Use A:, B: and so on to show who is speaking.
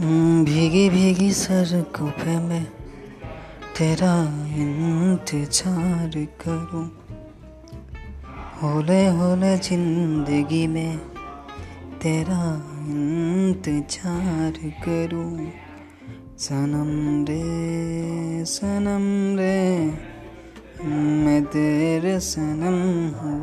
A: हम्म, भीगी भीगी सड़कों पे मैं तेरा इंतज़ार करूँ। होले होले ज़िंदगी में तेरा इंतज़ार करूँ। सनम रे सनम रे, मैं तेरे सनम हूँ।